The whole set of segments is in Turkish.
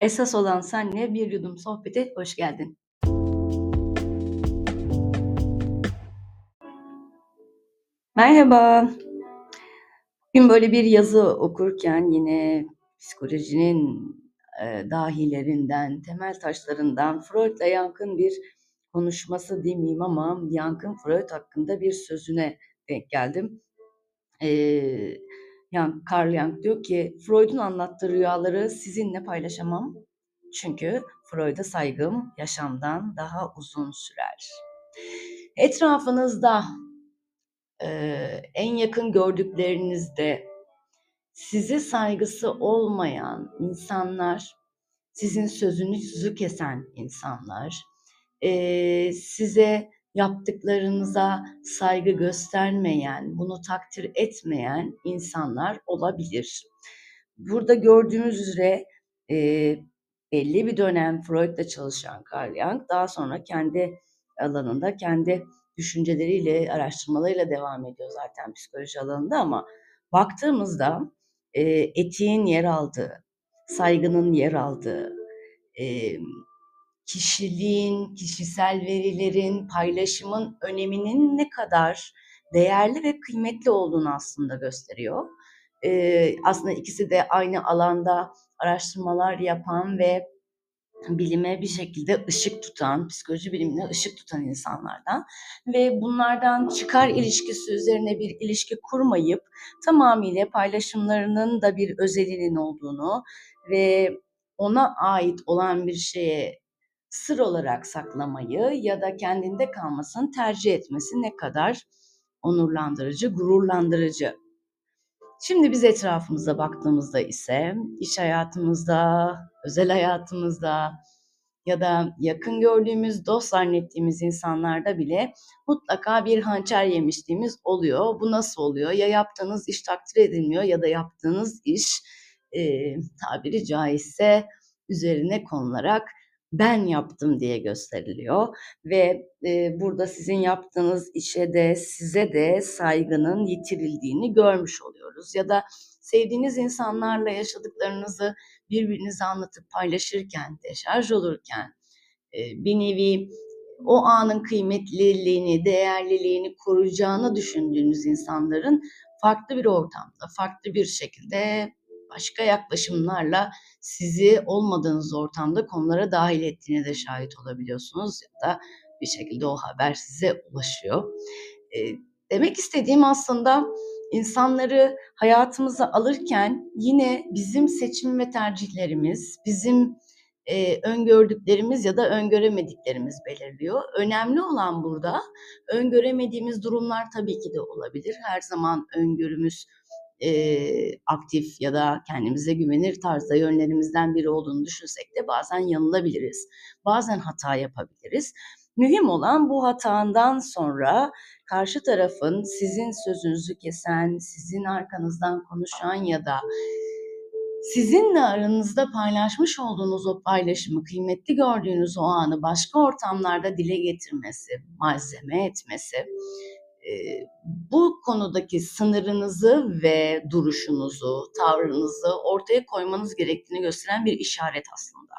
Esas olan senle bir yudum sohbete hoş geldin. Merhaba. Bugün böyle bir yazı okurken yine psikolojinin e, dahilerinden, temel taşlarından Freud'la Yankın bir konuşması demeyeyim ama Yankın Freud hakkında bir sözüne denk geldim. Ee, yani Carl Jung diyor ki Freud'un anlattığı rüyaları sizinle paylaşamam. Çünkü Freud'a saygım yaşamdan daha uzun sürer. Etrafınızda e, en yakın gördüklerinizde size saygısı olmayan insanlar, sizin sözünüzü kesen insanlar, e, size yaptıklarınıza saygı göstermeyen, bunu takdir etmeyen insanlar olabilir. Burada gördüğümüz üzere e, belli bir dönem Freud'la çalışan Carl Jung daha sonra kendi alanında kendi düşünceleriyle, araştırmalarıyla devam ediyor zaten psikoloji alanında ama baktığımızda e, etiğin yer aldığı, saygının yer aldığı, kişiliğin, kişisel verilerin, paylaşımın öneminin ne kadar değerli ve kıymetli olduğunu aslında gösteriyor. Ee, aslında ikisi de aynı alanda araştırmalar yapan ve bilime bir şekilde ışık tutan, psikoloji bilimine ışık tutan insanlardan ve bunlardan çıkar ilişkisi üzerine bir ilişki kurmayıp tamamıyla paylaşımlarının da bir özelinin olduğunu ve ona ait olan bir şeye sır olarak saklamayı ya da kendinde kalmasını tercih etmesi ne kadar onurlandırıcı, gururlandırıcı. Şimdi biz etrafımıza baktığımızda ise iş hayatımızda, özel hayatımızda ya da yakın gördüğümüz, dost zannettiğimiz insanlarda bile mutlaka bir hançer yemişliğimiz oluyor. Bu nasıl oluyor? Ya yaptığınız iş takdir edilmiyor ya da yaptığınız iş e, tabiri caizse üzerine konularak ben yaptım diye gösteriliyor ve e, burada sizin yaptığınız işe de size de saygının yitirildiğini görmüş oluyoruz. Ya da sevdiğiniz insanlarla yaşadıklarınızı birbirinize anlatıp paylaşırken, deşarj olurken e, bir nevi o anın kıymetliliğini, değerliliğini koruyacağını düşündüğünüz insanların farklı bir ortamda, farklı bir şekilde başka yaklaşımlarla sizi olmadığınız ortamda konulara dahil ettiğine de şahit olabiliyorsunuz ya da bir şekilde o haber size ulaşıyor. E, demek istediğim aslında insanları hayatımıza alırken yine bizim seçim ve tercihlerimiz, bizim e, öngördüklerimiz ya da öngöremediklerimiz belirliyor. Önemli olan burada öngöremediğimiz durumlar tabii ki de olabilir. Her zaman öngörümüz e, aktif ya da kendimize güvenir tarzda yönlerimizden biri olduğunu düşünsek de bazen yanılabiliriz. Bazen hata yapabiliriz. Mühim olan bu hatandan sonra karşı tarafın sizin sözünüzü kesen, sizin arkanızdan konuşan ya da sizinle aranızda paylaşmış olduğunuz o paylaşımı, kıymetli gördüğünüz o anı başka ortamlarda dile getirmesi, malzeme etmesi, bu konudaki sınırınızı ve duruşunuzu, tavrınızı ortaya koymanız gerektiğini gösteren bir işaret aslında.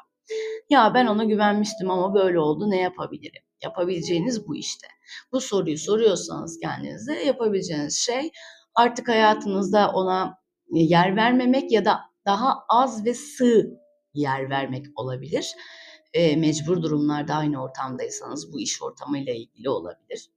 Ya ben ona güvenmiştim ama böyle oldu ne yapabilirim? Yapabileceğiniz bu işte. Bu soruyu soruyorsanız kendinize yapabileceğiniz şey artık hayatınızda ona yer vermemek ya da daha az ve sığ yer vermek olabilir. E, mecbur durumlarda aynı ortamdaysanız bu iş ortamıyla ilgili olabilir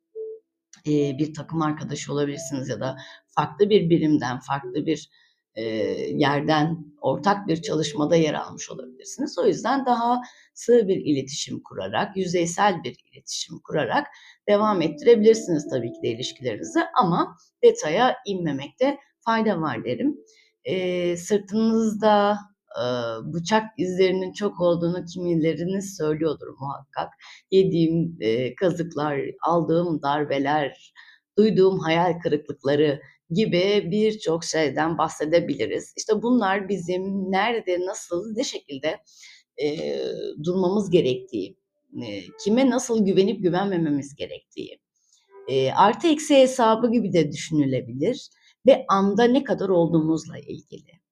e, bir takım arkadaşı olabilirsiniz ya da farklı bir birimden, farklı bir e, yerden ortak bir çalışmada yer almış olabilirsiniz. O yüzden daha sığ bir iletişim kurarak, yüzeysel bir iletişim kurarak devam ettirebilirsiniz tabii ki de ilişkilerinizi ama detaya inmemekte fayda var derim. E, sırtınızda bıçak izlerinin çok olduğunu kimileriniz söylüyordur muhakkak. Yediğim kazıklar, aldığım darbeler, duyduğum hayal kırıklıkları gibi birçok şeyden bahsedebiliriz. İşte bunlar bizim nerede, nasıl, ne şekilde durmamız gerektiği, kime nasıl güvenip güvenmememiz gerektiği, artı eksi hesabı gibi de düşünülebilir ve anda ne kadar olduğumuzla ilgili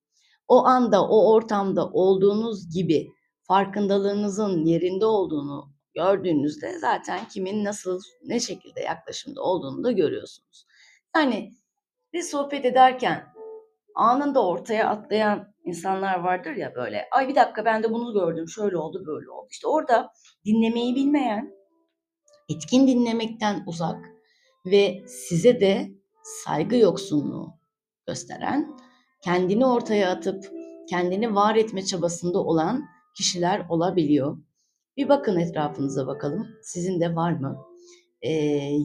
o anda, o ortamda olduğunuz gibi farkındalığınızın yerinde olduğunu gördüğünüzde zaten kimin nasıl, ne şekilde yaklaşımda olduğunu da görüyorsunuz. Yani bir sohbet ederken anında ortaya atlayan insanlar vardır ya böyle. Ay bir dakika ben de bunu gördüm, şöyle oldu, böyle oldu. İşte orada dinlemeyi bilmeyen, etkin dinlemekten uzak ve size de saygı yoksunluğu gösteren, kendini ortaya atıp kendini var etme çabasında olan kişiler olabiliyor. Bir bakın etrafınıza bakalım. Sizin de var mı? Ee,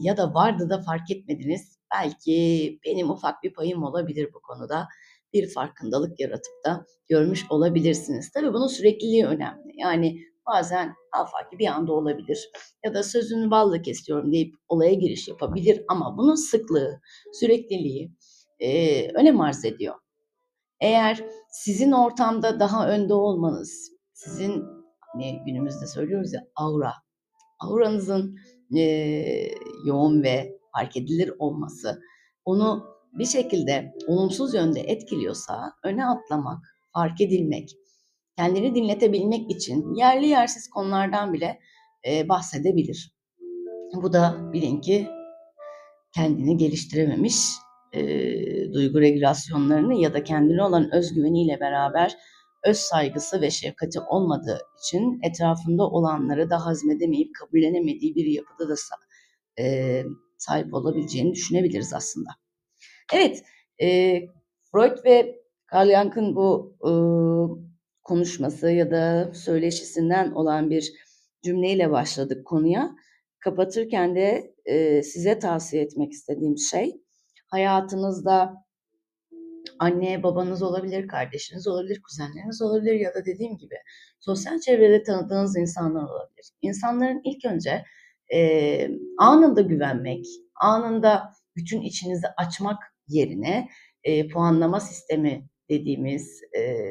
ya da vardı da fark etmediniz. Belki benim ufak bir payım olabilir bu konuda. Bir farkındalık yaratıp da görmüş olabilirsiniz. Tabii bunun sürekliliği önemli. Yani bazen afaki bir anda olabilir. Ya da sözünü balla kesiyorum deyip olaya giriş yapabilir ama bunun sıklığı, sürekliliği e, önem arz ediyor. Eğer sizin ortamda daha önde olmanız, sizin hani günümüzde söylüyoruz ya aura, auranızın e, yoğun ve fark edilir olması onu bir şekilde olumsuz yönde etkiliyorsa öne atlamak, fark edilmek, kendini dinletebilmek için yerli yersiz konulardan bile e, bahsedebilir. Bu da bilin ki kendini geliştirememiş e, duygu regülasyonlarını ya da kendine olan özgüveniyle beraber öz saygısı ve şefkati olmadığı için etrafında olanları da hazmedemeyip kabullenemediği bir yapıda da e, sahip olabileceğini düşünebiliriz aslında. Evet, e, Freud ve Carl Jung'ın bu e, konuşması ya da söyleşisinden olan bir cümleyle başladık konuya. Kapatırken de e, size tavsiye etmek istediğim şey, hayatınızda anne babanız olabilir, kardeşiniz olabilir, kuzenleriniz olabilir ya da dediğim gibi sosyal çevrede tanıdığınız insanlar olabilir. İnsanların ilk önce e, anında güvenmek, anında bütün içinizi açmak yerine e, puanlama sistemi dediğimiz e,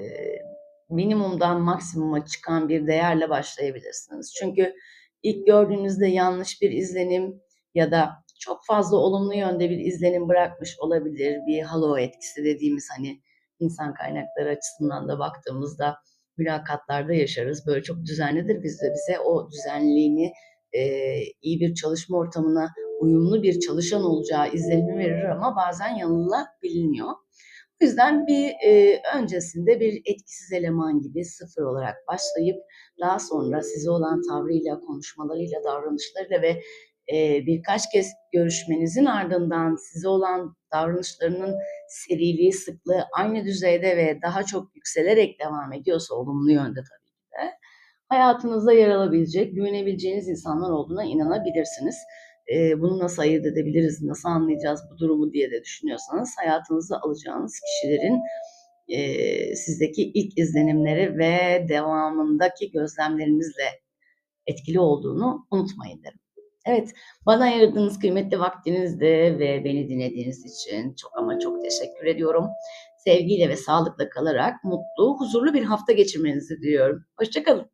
minimumdan maksimuma çıkan bir değerle başlayabilirsiniz. Çünkü ilk gördüğünüzde yanlış bir izlenim ya da çok fazla olumlu yönde bir izlenim bırakmış olabilir. Bir halo etkisi dediğimiz hani insan kaynakları açısından da baktığımızda mülakatlarda yaşarız. Böyle çok düzenlidir bizde. Bize o düzenliğini e, iyi bir çalışma ortamına uyumlu bir çalışan olacağı izlenimi verir ama bazen yanılabiliyor. O yüzden bir e, öncesinde bir etkisiz eleman gibi sıfır olarak başlayıp daha sonra size olan tavrıyla, konuşmalarıyla, davranışlarıyla ve e, birkaç kez görüşmenizin ardından size olan davranışlarının seriliği, sıklığı aynı düzeyde ve daha çok yükselerek devam ediyorsa olumlu yönde tabii ki de hayatınızda yer alabilecek, güvenebileceğiniz insanlar olduğuna inanabilirsiniz. E, bunu nasıl ayırt edebiliriz, nasıl anlayacağız bu durumu diye de düşünüyorsanız hayatınızda alacağınız kişilerin e, sizdeki ilk izlenimleri ve devamındaki gözlemlerinizle etkili olduğunu unutmayın derim. Evet, bana ayırdığınız kıymetli vaktinizde ve beni dinlediğiniz için çok ama çok teşekkür ediyorum. Sevgiyle ve sağlıkla kalarak mutlu, huzurlu bir hafta geçirmenizi diliyorum. Hoşçakalın.